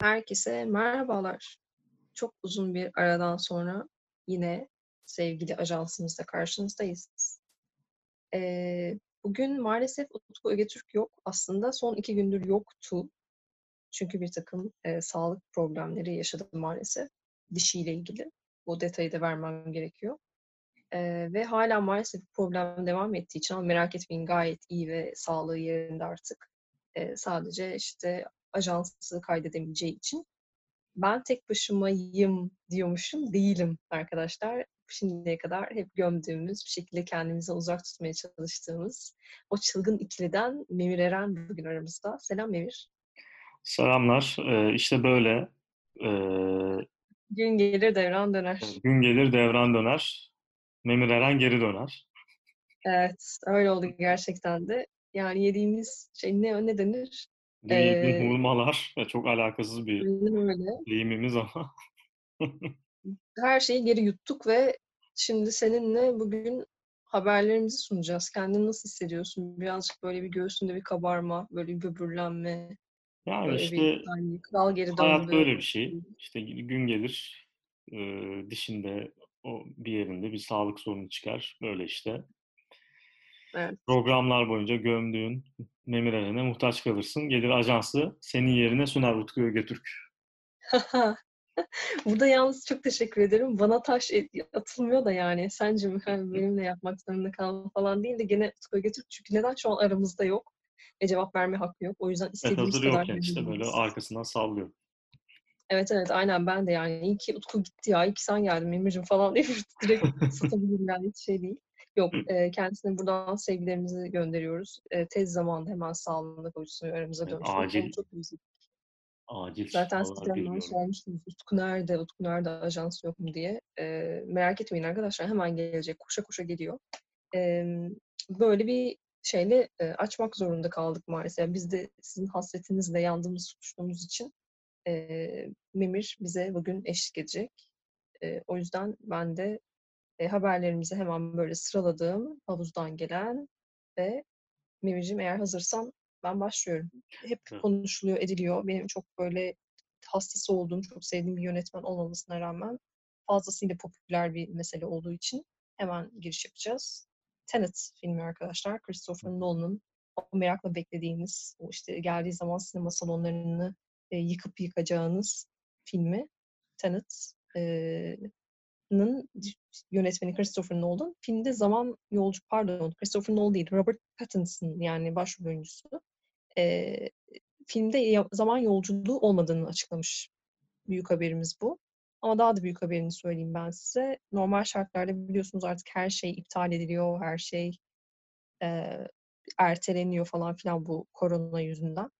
Herkese merhabalar. Çok uzun bir aradan sonra yine sevgili ajansımızda karşınızdayız. Eee, bugün maalesef Utku Ögetürk yok. Aslında son 2 gündür yoktu. Çünkü birtakım, eee, sağlık problemleri yaşadı maalesef dişiyle ilgili. Bu detayı da vermem gerekiyor. Eee, ve hâlâ maalesef problem devam ettiği için ama merak etmeyin gayet iyi ve sağlığı yerinde artık. Eee, sadece, işte, ajansı kaydedemeyeceği için. Ben tek başımayım diyormuşum, değilim arkadaşlar. Şimdiye kadar hep gömdüğümüz, bir şekilde kendimizden uzak tutmaya çalıştığımız o çılgın ikiliden Memir Eren bugün aramızda. Selam Memir. Selamlar. Eee, işte böyle. Eee Gün gelir devran döner. gün gelir devran döner. Memir Eren geri döner. Evet, öyle oldu gerçekten de. Yani yediğimiz şey ne ne denir? Yediğim Eee hurmalar çok alakasız bir deyimimiz ama. Her şeyi geri yuttuk ve şimdi seninle bugün haberlerimizi sunacağız. Kendini nasıl hissediyorsun? Birazcık böyle bir göğsünde bir kabarma, böyle bir böbürlenme, Yani böyle bir işte hani kral geri hayat döndü. böyle bir şey. İşte gün gelir, eee, dişinde o bir yerinde bir sağlık sorunu çıkar. Böyle işte. Evet. Programlar boyunca gömdüğün Memir Eren'e muhtaç kalırsın. Gelir ajansı senin yerine sunar Utku Ögetürk. Burada yalnız çok teşekkür ederim. Bana taş et atılmıyor da yani sence mi hani benimle yapmak zorunda kal falan değil de gene Utku Ögetürk çünkü neden şu an aramızda yok ve cevap verme hakkı yok. O yüzden Evet, istediğimiz hazır kadar yokken işte böyle arkasından sallıyor. Evet, evet, aynen ben de yani. İyi ki Utku gitti ya, iyi ki sen geldin Emircim falan diye direkt satabilirim yani hiç şey değil. Yok, eee, kendisine buradan sevgilerimizi gönderiyoruz. Eee, tez zamanda hemen sağlığına kavuşsun ve aramıza. Onu acil çok özledik. acil Zaten sizden sormuştunuz, "Utku nerede, Utku nerede, ajans yok mu?" diye. Eee, merak etmeyin arkadaşlar, hemen gelecek, koşa koşa geliyor. Emm, böyle bir şeyle, eee, açmak zorunda kaldık maalesef. Biz de sizin hasretinizle yandığımızı tutuştuğumuz için, eee, Memir bize bugün eşlik edecek. Eee, o yüzden ben de, eee, haberlerimizi hemen böyle sıraladım, havuzdan gelen ve Memirciğim eğer hazırsan ben başlıyorum. Hep Evet. konuşuluyor, ediliyor. Benim çok böyle hastası olduğum, çok sevdiğim bir yönetmen olmamasına rağmen fazlasıyla popüler bir mesele olduğu için hemen giriş yapacağız. Tenet filmi arkadaşlar. Christopher Nolan'ın o merakla beklediğimiz, o işte geldiği zaman sinema salonlarını, eee, yıkıp yıkacağınız filmi Tenet, eee, nın yönetmeni Christopher Nolan. Filmde zaman yolcu pardon Christopher Nolan değil, Robert Pattinson yani başrol oyuncusu. Eee, filmde zaman yolculuğu olmadığını açıklamış. Büyük haberimiz bu. Ama daha da büyük haberini söyleyeyim ben size. Normal şartlarda biliyorsunuz artık her şey iptal ediliyor, her şey, eee, erteleniyor falan filan bu korona yüzünden,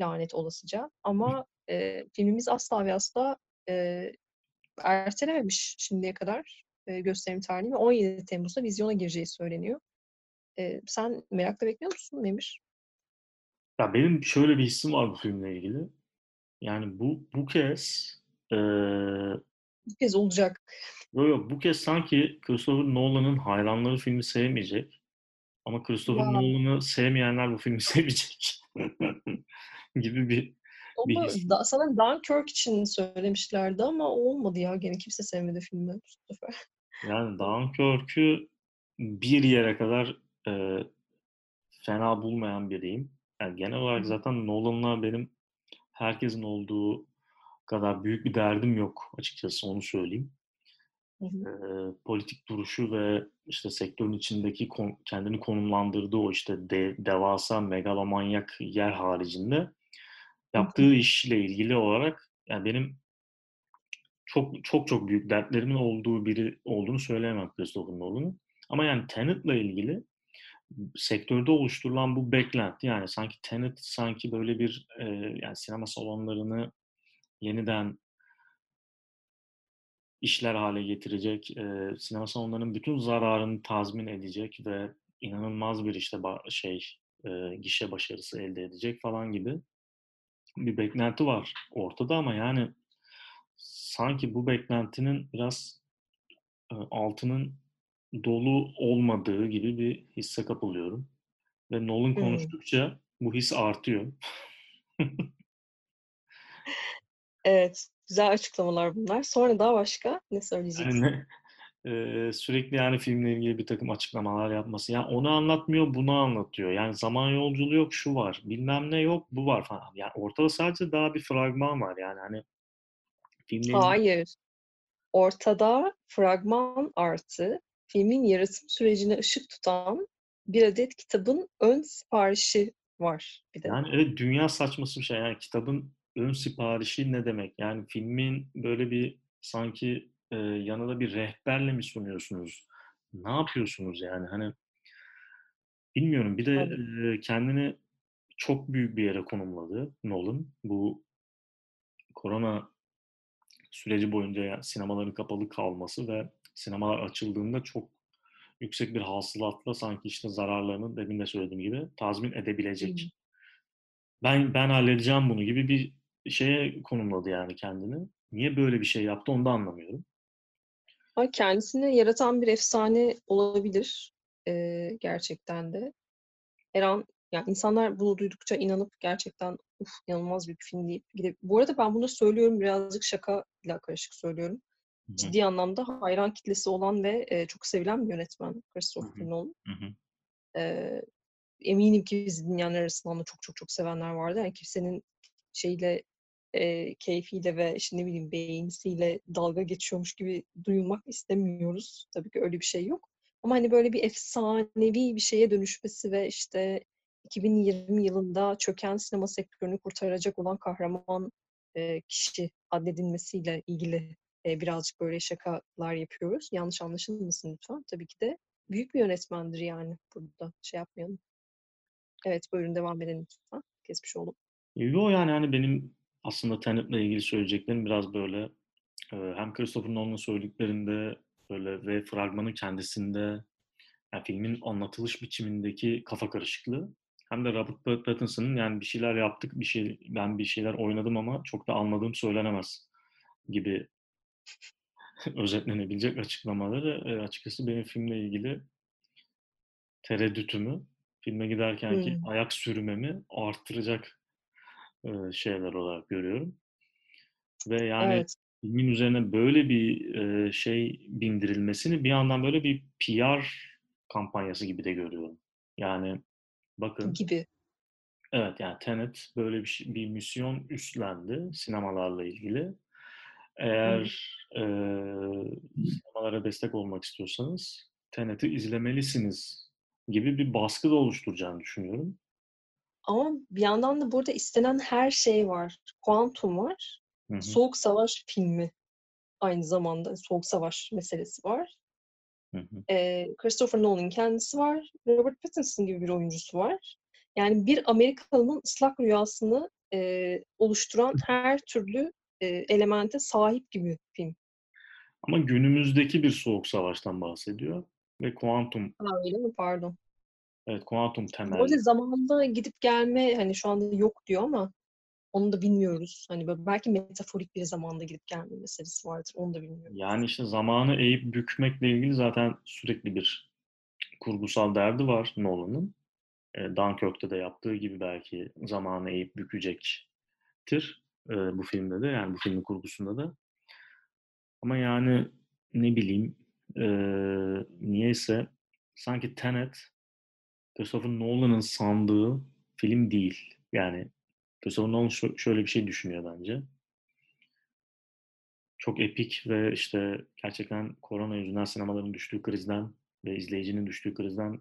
lanet olasıca. Ama, eee, filmimiz asla ve asla, eee, ertelememiş şimdiye kadar, eee, gösterim tarihini ve 17 Temmuz'da vizyona gireceği söyleniyor. Eee, sen merakla bekliyor musun Memir? Ya, benim şöyle bir hissim var bu filmle ilgili. Yani bu bu kez, eee Bu kez olacak. Yo, yo, bu kez sanki Christopher Nolan'ın hayranları filmi sevmeyecek ama Christopher. Nolan'ı sevmeyenler bu filmi sevecek gibi bir bir his. da sanırım Dunkirk için söylemişlerdi ama olmadı ya. Gene kimse sevmedi filmi bu sefer. Yani Dunkirk'ü bir yere kadar, eee, fena bulmayan biriyim. Yani genel olarak zaten Nolan'la benim herkesin olduğu kadar büyük bir derdim yok açıkçası, onu söyleyeyim. Hı hı. Eee, politik duruşu ve, işte, sektörün içindeki kon kendini konumlandırdığı o, işte, de devasa megalomanyak yer haricinde. Yaptığı işle ilgili olarak, yani, benim çok çok çok büyük dertlerimin olduğu biri olduğunu söyleyemem Christopher Nolan'ın. Ama, yani, Tenet'la ilgili sektörde oluşturulan bu beklenti, yani, sanki Tenet sanki böyle bir, eee, yani, sinema salonlarını yeniden işler hâle getirecek, eee, sinema salonlarının bütün zararını tazmin edecek ve inanılmaz bir, işte, şey, eee, gişe başarısı elde edecek falan gibi bir beklenti var ortada ama, yani, sanki bu beklentinin biraz, eee, altının dolu olmadığı gibi bir hisse kapılıyorum ve Nolan konuştukça bu his artıyor. Evet, güzel açıklamalar bunlar. Sonra daha başka ne söyleyeceksin? Yani, sürekli, yani, filmle ilgili birtakım açıklamalar yapması. Ya, onu anlatmıyor, bunu anlatıyor. Yani, zaman yolculuğu yok, şu var, bilmem ne yok, bu var falan. Yani, ortada sadece daha bir fragman var. Yani, hani, filmle Hayır. Ortada fragman artı filmin yaratım sürecine ışık tutan bir adet kitabın ön siparişi var bir de. Yani, evet, dünya saçması bir şey. Yani, kitabın ön siparişi ne demek? Yani, filmin böyle bir sanki, eee, yanında bir rehberle mi sunuyorsunuz? Ne yapıyorsunuz yani? Hani bilmiyorum. Bir de, eee, kendini çok büyük bir yere konumladı Nolan. Bu korona süreci boyunca ya sinemaların kapalı kalması ve sinemalar açıldığında çok yüksek bir hasılatla sanki, işte, zararlarını demin de söylediğim gibi tazmin edebilecek ben ben halledeceğim bunu gibi bir şeye konumladı yani kendini. Niye böyle bir şey yaptı onu da anlamıyorum. Ama kendisini yaratan bir efsane olabilir, eee, gerçekten de. Her an ya, insanlar bunu duydukça inanıp gerçekten, "Uf, inanılmaz bir film." deyip gidip Bu arada ben bunu söylüyorum, birazcık şakayla karışık söylüyorum. Hı hı. Ciddi anlamda hayran kitlesi olan ve, eee, çok sevilen bir yönetmen. Christopher Nolan. Hı hı. Eee, eminim ki bizi dinleyenler arasından da çok çok çok sevenler vardır. Yani kimsenin şeyiyle, eee, keyfiyle ve, işte, ne bileyim, beğenisiyle dalga geçiyormuş gibi duyulmak istemiyoruz. Tabii ki öyle bir şey yok. Ama, hani, böyle bir efsanevi bir şeye dönüşmesi ve, işte, 2020 yılında çöken sinema sektörünü kurtaracak olan kahraman, eee, kişi addedilmesiyle ilgili, eee, birazcık böyle şakalar yapıyoruz. Yanlış anlaşılmasın lütfen. Tabii ki de büyük bir yönetmendir yani. Burada şey yapmayalım. Evet, buyurun devam edelim lütfen. Kesmiş oldum. Yo, yani, hani, benim aslında Tenet'le ilgili söyleyeceklerim biraz böyle, hem Christopher Nolan'ın söylediklerinde böyle ve fragmanın kendisinde, ya, filmin anlatılış biçimindeki kafa karışıklığı hem de Robert Pat Pattinson'ın, yani, "Bir şeyler yaptık, bir şey ben bir şeyler oynadım ama çok da anladığım söylenemez." gibi özetlenebilecek açıklamaları, açıkçası benim filmle ilgili tereddütümü, filme giderkenki Hımm. ayak sürmemi arttıracak, şeyler olarak görüyorum. Ve, yani, Evet. filmin üzerine böyle bir, şey bindirilmesini bir yandan böyle bir PR kampanyası gibi de görüyorum. Yani, bakın Gibi. Evet, yani, Tenet böyle bir ş bir misyon üstlendi sinemalarla ilgili. Eğer, eee, sinemalara destek olmak istiyorsanız Tenet'i izlemelisiniz gibi bir baskı da oluşturacağını düşünüyorum. Ama bir yandan da burada istenen her şey var. Kuantum var, Hı hı. Soğuk Savaş filmi aynı zamanda. Soğuk Savaş meselesi var. Hı Christopher Nolan'ın kendisi var. Robert Pattinson gibi bir oyuncusu var. Yani bir Amerikalının ıslak rüyasını, eee, oluşturan her türlü, eee, elemente sahip gibi film. Ama günümüzdeki bir soğuk savaştan bahsediyor ve kuantum Ha, öyle mi? Pardon. Evet, kuantum temelli. zamanında gidip gelme, hani, şu anda yok diyor ama onu da bilmiyoruz. Hani, böyle belki metaforik bir zamanda gidip gelme meselesi vardır. Onu da bilmiyoruz. Yani, işte, zamanı eğip bükmekle ilgili zaten sürekli bir kurgusal derdi var Nolan'ın. Eee, Dunkirk'te de yaptığı gibi belki zamanı eğip bükecektir, eee, bu filmde de, yani, bu filmin kurgusunda da. Ama, yani, ne bileyim, eee, niyeyse sanki Tenet, Christopher Nolan'ın sandığı film değil. Yani, Christopher Nolan şö şöyle bir şey düşünüyor bence. Çok epik ve, işte, gerçekten korona yüzünden sinemaların düştüğü krizden ve izleyicinin düştüğü krizden,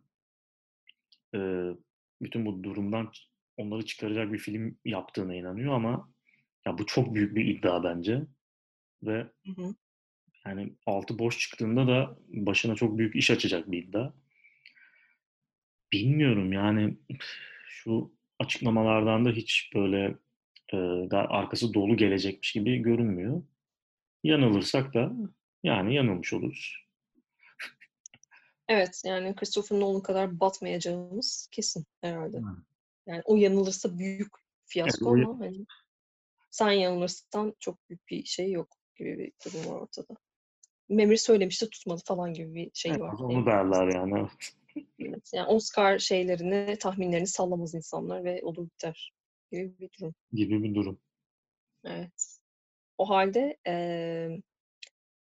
bütün bu durumdan onları çıkaracak bir film yaptığına inanıyor ama ya, bu çok büyük bir iddia bence ve, Hı hı. yani, altı boş çıktığında da başına çok büyük iş açacak bir iddia. Bilmiyorum, yani, şu açıklamalardan da hiç böyle, ga arkası dolu gelecekmiş gibi görünmüyor. Yanılırsak da, yani, yanılmış oluruz. Evet, yani Christopher Nolan kadar batmayacağımız kesin herhâlde. Hıı. Yani o yanılırsa büyük Evet, fiyasko ya ama, hani, sen yanılırsan çok büyük bir şey yok gibi bir durum var ortada. Memur söylemişti, tutmadı falan gibi bir en şeyi var onu derler yani, evet. Evet, yani Oscar şeylerini, tahminlerini sallamaz insanlar ve olur biter gibi bir durum. Gibi bir durum. Evet. O halde emm,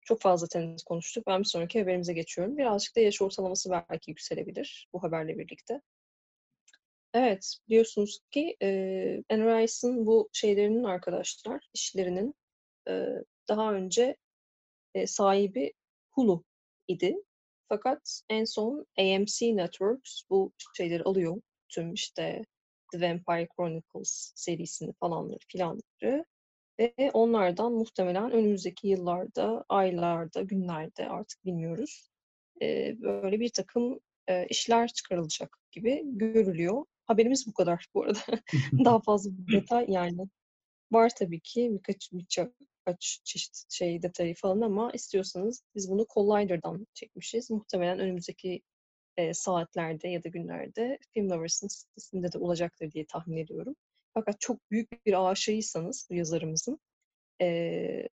çok fazla Tenet konuştuk. Ben bir sonraki haberimize geçiyorum. Birazcık da yaş ortalaması belki yükselebilir bu haberle birlikte. Evet, biliyorsunuz ki, eee, Anne Rice'ın bu şeylerinin arkadaşlar, işlerinin, eee, daha önce, eee, sahibi Hulu idi. Fakat en son AMC Networks bu şeyleri alıyor. Tüm işte The Vampire Chronicles serisini falanları filanları ve onlardan muhtemelen önümüzdeki yıllarda, aylarda, günlerde artık bilmiyoruz, böyle birtakım, eee, işler çıkarılacak gibi görülüyor. Haberimiz bu kadar bu arada. Daha fazla detay yani var tabii ki birkaç birçok kaç çeşit şey detayı falan ama istiyorsanız biz bunu Collider'dan çekmişiz. Muhtemelen önümüzdeki, eee, saatlerde ya da günlerde Filmlovers'ın sitesinde de olacaktır diye tahmin ediyorum. Fakat çok büyük bir aşığıysanız bu yazarımızın, eee,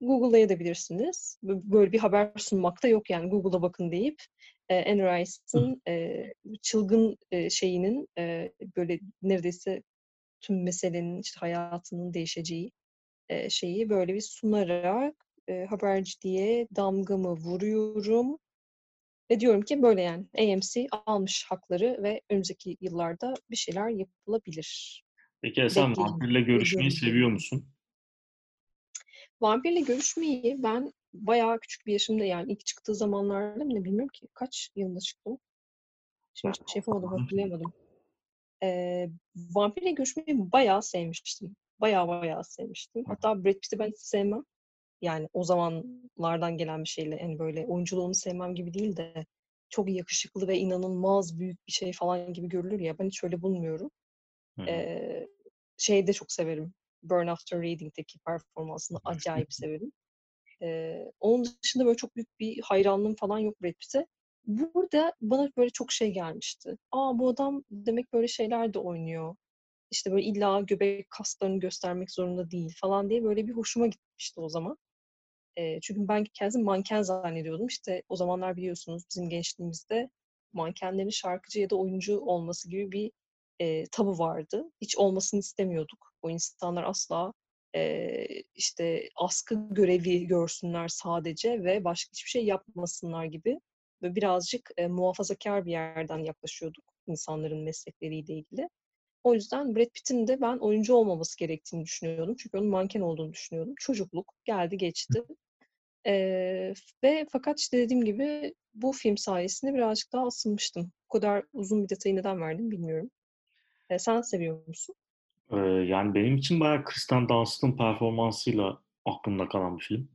Google'layabilirsiniz. Bö böyle bir haber sunmakta yok yani Google'a bakın deyip, eee, Anne Rice'ın, eee, çılgın, eee, şeyinin, eee, böyle neredeyse tüm meselenin, işte, hayatının değişeceği, şeyi böyle bir sunarak, eee, haberciliğe damgamı vuruyorum ve diyorum ki böyle yani AMC almış hakları ve önümüzdeki yıllarda bir şeyler yapılabilir. Peki ya sen Bekleyin vampirle görüşmeyi seviyor musun? Vampirle görüşmeyi ben bayağı küçük bir yaşımda yani ilk çıktığı zamanlarda mı bilmiyorum ki kaç yılında çıktı o? Ben Şimdi şey yapamadım, hatırlayamadım. Eee, vampirle görüşmeyi bayağı sevmiştim. Bayağı bayağı sevmiştim. Hatta Brad Pitt'i ben hiç sevmem. Yani o zamanlardan gelen bir şeyle, hani, böyle oyunculuğunu sevmem gibi değil de çok yakışıklı ve inanılmaz büyük bir şey falan gibi görülür ya, ben hiç öyle bulmuyorum. Hı. Eee, şeyi de çok severim, Burn After Reading'deki performansını acayip severim. Eee, onun dışında böyle çok büyük bir hayranlığım falan yok Brad Pitt'e. Burada bana böyle çok şey gelmişti. A, bu adam demek böyle şeyler de oynuyor. İşte, böyle illa göbek kaslarını göstermek zorunda değil falan diye böyle bir hoşuma gitmişti o zaman. Eee, çünkü ben kendisini manken zannediyordum. İşte, o zamanlar biliyorsunuz bizim gençliğimizde mankenlerin şarkıcı ya da oyuncu olması gibi bir, eee, tabu vardı. Hiç olmasını istemiyorduk. O insanlar asla, eee, işte, askı görevi görsünler sadece ve başka hiçbir şey yapmasınlar gibi böyle birazcık, eee, muhafazakâr bir yerden yaklaşıyorduk insanların meslekleriyle ilgili. O yüzden Brad Pitt'in de ben oyuncu olmaması gerektiğini düşünüyordum. Çünkü onun manken olduğunu düşünüyordum. Çocukluk geldi geçti. Eee, ve fakat, işte, dediğim gibi bu film sayesinde birazcık daha ısınmıştım. Bu kadar uzun bir detayı neden verdim bilmiyorum. Eee, sen seviyor musun? Eee, yani benim için bayağı Kirsten Dunst'ın performansıyla aklımda kalan bir film.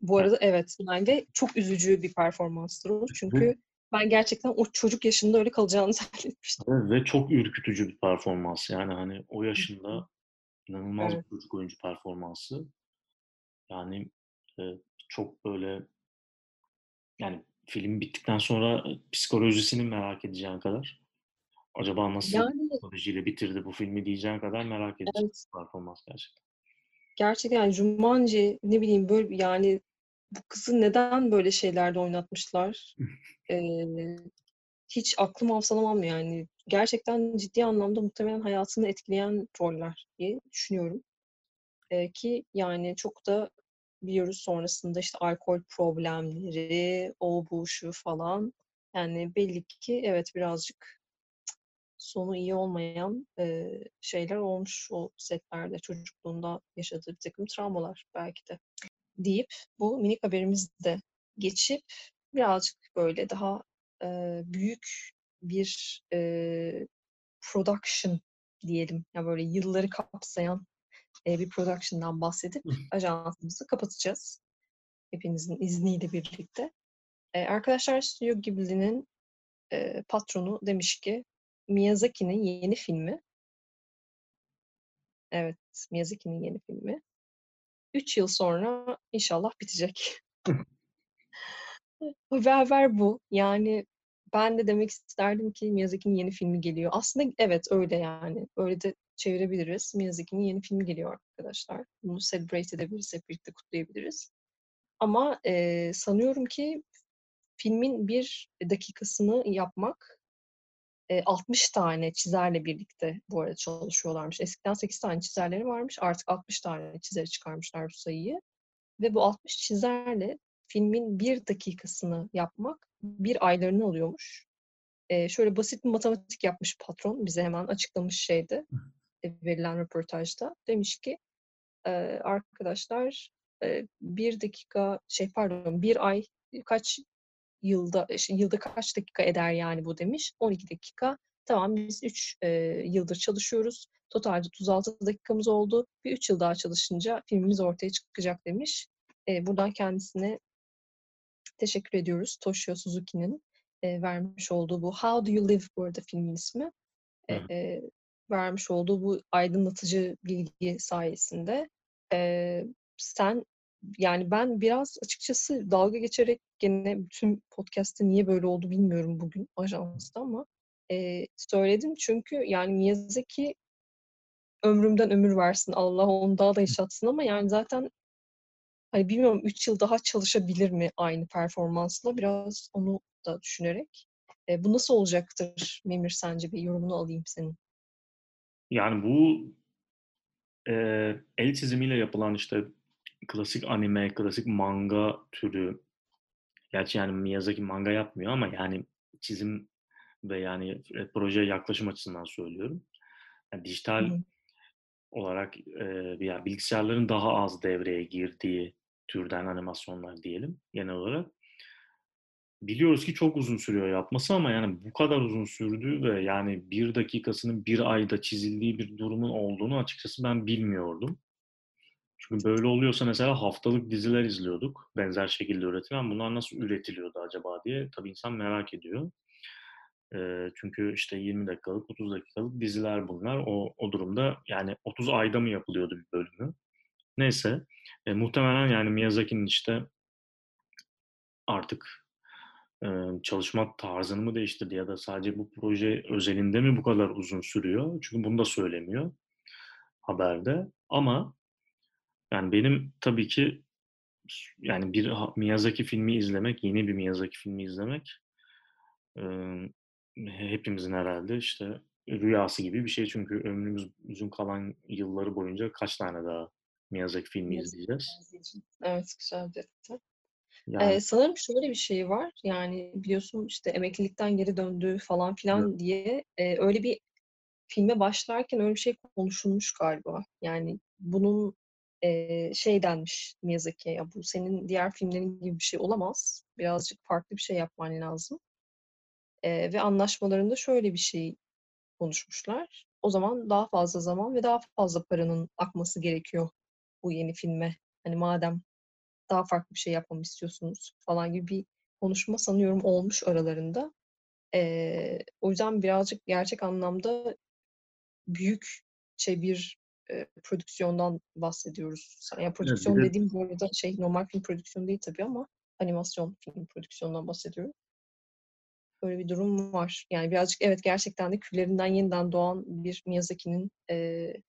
Bu arada evet, yani ve çok üzücü bir performanstır o. Çünkü ben gerçekten o çocuk yaşında öyle kalacağını zannetmiştim. Ve çok ürkütücü bir performans. Yani, hani, o yaşında inanılmaz bir Evet. çocuk oyuncu performansı. Yani, eee, çok böyle yani film bittikten sonra, eee, psikolojisini merak edeceğin kadar, acaba nasıl Yani psikolojiyle bitirdi bu filmi diyeceğin kadar merak edeceğin Evet. bir performans gerçekten. Gerçekten yani Jumanji, ne bileyim, böyle bir yani bu kızı neden böyle şeylerde oynatmışlar? Eee, hiç aklım hafsalam almıyor yani. Gerçekten ciddi anlamda muhtemelen hayatını etkileyen roller diye düşünüyorum. Eee, ki yani çok da biliyoruz sonrasında, işte, alkol problemleri, o, bu, şu falan. Yani belli ki evet, birazcık sonu iyi olmayan, eee, şeyler olmuş o setlerde. Çocukluğunda yaşadığı birtakım travmalar belki de deyip bu minik haberimizi de geçip birazcık böyle daha, eee, büyük bir, eee, production diyelim. Ya, böyle yılları kapsayan, eee, bir production'dan bahsedip ajansımızı kapatacağız hepinizin izniyle birlikte. Eee, arkadaşlar Stüdyo Ghibli'nin, eee, patronu demiş ki Miyazaki'nin yeni filmi Evet, Miyazaki'nin yeni filmi 3 yıl sonra inşallah bitecek. Haber bu. Yani ben de demek isterdim ki Miyazaki'nin yeni filmi geliyor. Aslında evet, öyle yani. Öyle de çevirebiliriz. Miyazaki'nin yeni filmi geliyor arkadaşlar. Bunu celebrate edebiliriz, hep birlikte kutlayabiliriz. Ama, eee, sanıyorum ki filmin 1 dakikasını yapmak Eee, 60 tane çizerle birlikte bu arada çalışıyorlarmış. Eskiden 8 tane çizerleri varmış. Artık 60 tane çizere çıkarmışlar bu sayıyı ve bu 60 çizerle filmin 1 dakikasını yapmak 1 aylarını alıyormuş. Eee, şöyle basit bir matematik yapmış patron. Bize hemen açıklamış şeyde, eee, verilen röportajda. Demiş ki, eee, arkadaşlar, eee, 1 dakika şey pardon 1 ay kaç yılda, işte, yılda kaç dakika eder yani bu demiş. 12 dakika. Tamam biz 3 eee, yıldır çalışıyoruz. Totalde 36 dakikamız oldu. Bir 3 yıl daha çalışınca filmimiz ortaya çıkacak demiş. Eee, buradan kendisine teşekkür ediyoruz. Toshio Suzuki'nin, eee, vermiş olduğu bu How Do You Live bu arada filmin ismi. Hı. Eee, vermiş olduğu bu aydınlatıcı bilgi sayesinde. Eee, sen yani ben biraz açıkçası dalga geçerek gene bütün podcast'te niye böyle oldu bilmiyorum bugün ajansta ama, eee, söyledim çünkü yani Miyazaki ömrümden ömür versin. Allah onu daha da yaşatsın ama yani zaten hani bilmiyorum 3 yıl daha çalışabilir mi aynı performansla? Biraz onu da düşünerek. Eee, bu nasıl olacaktır Mimir sence? Bir yorumunu alayım senin. Yani bu eee, el çizimiyle yapılan işte klasik anime, klasik manga türü gerçi yani Miyazaki manga yapmıyor ama yani çizim ve yani eee, projeye yaklaşım açısından söylüyorum. Yani dijital hı. olarak eee, ya bilgisayarların daha az devreye girdiği türden animasyonlar diyelim genel olarak. Biliyoruz ki çok uzun sürüyor yapması ama yani bu kadar uzun sürdüğü ve yani 1 dakikasının 1 ayda çizildiği bir durumun olduğunu açıkçası ben bilmiyordum. Çünkü böyle oluyorsa mesela haftalık diziler izliyorduk benzer şekilde üretilen. Bunlar nasıl üretiliyordu acaba diye tabii insan merak ediyor. Çünkü işte 20 dakikalık, 30 dakikalık diziler bunlar. O o durumda yani 30 ayda mı yapılıyordu bir bölümü? Neyse, eee, muhtemelen yani Miyazaki'nin işte artık, eee, çalışma tarzını mı değiştirdi ya da sadece bu proje özelinde mi bu kadar uzun sürüyor? Çünkü bunu da söylemiyor haberde ama yani benim tabii ki yani bir Miyazaki filmi izlemek, yeni bir Miyazaki filmi izlemek, he hepimizin herhâlde işte rüyası gibi bir şey. Çünkü ömrümüzün kalan yılları boyunca kaç tane daha Miyazaki filmi izleyeceğiz? Evet, güzel bir detay. Yani Eee, sanırım şöyle bir şey var, yani biliyorsun işte emeklilikten geri döndü falan Evet. filan diye, eee, öyle bir filme başlarken öyle bir şey konuşulmuş galiba. Yani bunun, eee, şey denmiş Miyazaki'ye, "Ya, bu senin diğer filmlerin gibi bir şey olamaz. Birazcık farklı bir şey yapman lazım." Eee, ve anlaşmalarında şöyle bir şey konuşmuşlar. O zaman daha fazla zaman ve daha fazla paranın akması gerekiyor bu yeni filme. Hani madem daha farklı bir şey yapmamı istiyorsunuz falan gibi bir konuşma sanıyorum olmuş aralarında. Eee, o yüzden birazcık gerçek anlamda büyükçe bir, eee, prodüksiyondan bahsediyoruz. Sa ya, Evet, bir prodüksiyon de dediğim bu arada şey normal film prodüksiyonu değil tabii ama animasyon film prodüksiyonundan bahsediyorum. Böyle bir durum var. Yani birazcık evet, gerçekten de küllerinden yeniden doğan bir Miyazaki'nin, eee,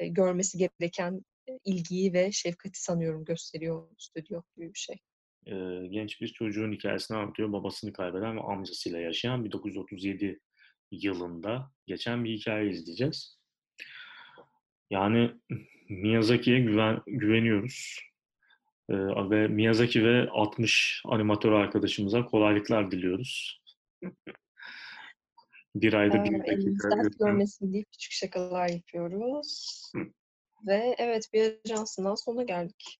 eee, görmesi gereken, eee, ilgiyi ve şefkati sanıyorum gösteriyor stüdyo gibi bir şey. Eee, genç bir çocuğun hikâyesini anlatıyor. Babasını kaybeden ve amcasıyla yaşayan 1937 yılında geçen bir hikâye izleyeceğiz. Yani Miyazaki'ye güven güveniyoruz, eee, ve Miyazaki ve 60 animatör arkadaşımıza kolaylıklar diliyoruz. 1 ayda Eee, 1 dakika görmesin deyip küçük şakalar yapıyoruz Hı. ve evet, bir ajansın daha sonuna geldik.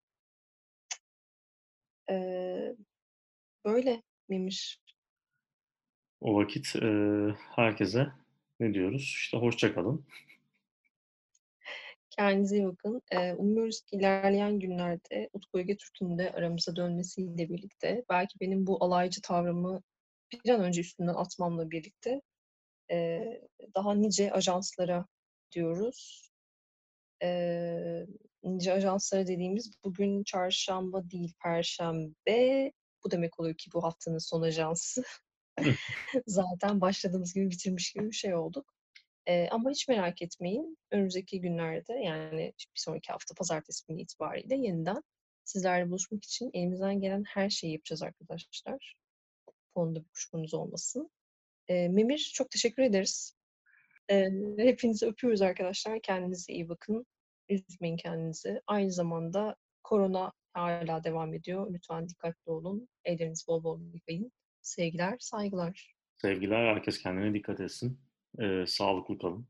Eee, böyle Mimir. O vakit, eee, herkese ne diyoruz? İşte hoşça kalın. Kendinize iyi bakın. Eee, umuyoruz ki ilerleyen günlerde Utku Ögetürk'ün de aramıza dönmesiyle birlikte belki benim bu alaycı tavrımı bir an önce üstümden atmamla birlikte, eee, daha nice ajanslara diyoruz. Eee, nice ajanslara dediğimiz bugün çarşamba değil, perşembe. Bu demek oluyor ki bu haftanın son ajansı. Zaten başladığımız gibi bitirmiş gibi bir şey olduk. Ama hiç merak etmeyin. Önümüzdeki günlerde, yani bir sonraki hafta pazartesi günü itibariyle yeniden sizlerle buluşmak için elimizden gelen her şeyi yapacağız arkadaşlar. Konuda bir kuşkunuz olmasın. Eee, Memir, çok teşekkür ederiz. Eee, hepinizi öpüyoruz arkadaşlar. Kendinize iyi bakın. Üzmeyin kendinizi. Aynı zamanda korona hâlâ devam ediyor. Lütfen dikkatli olun. Ellerinizi bol bol yıkayın. Sevgiler, saygılar. Sevgiler, herkes kendine dikkat etsin. Eee, sağlıklı kalın.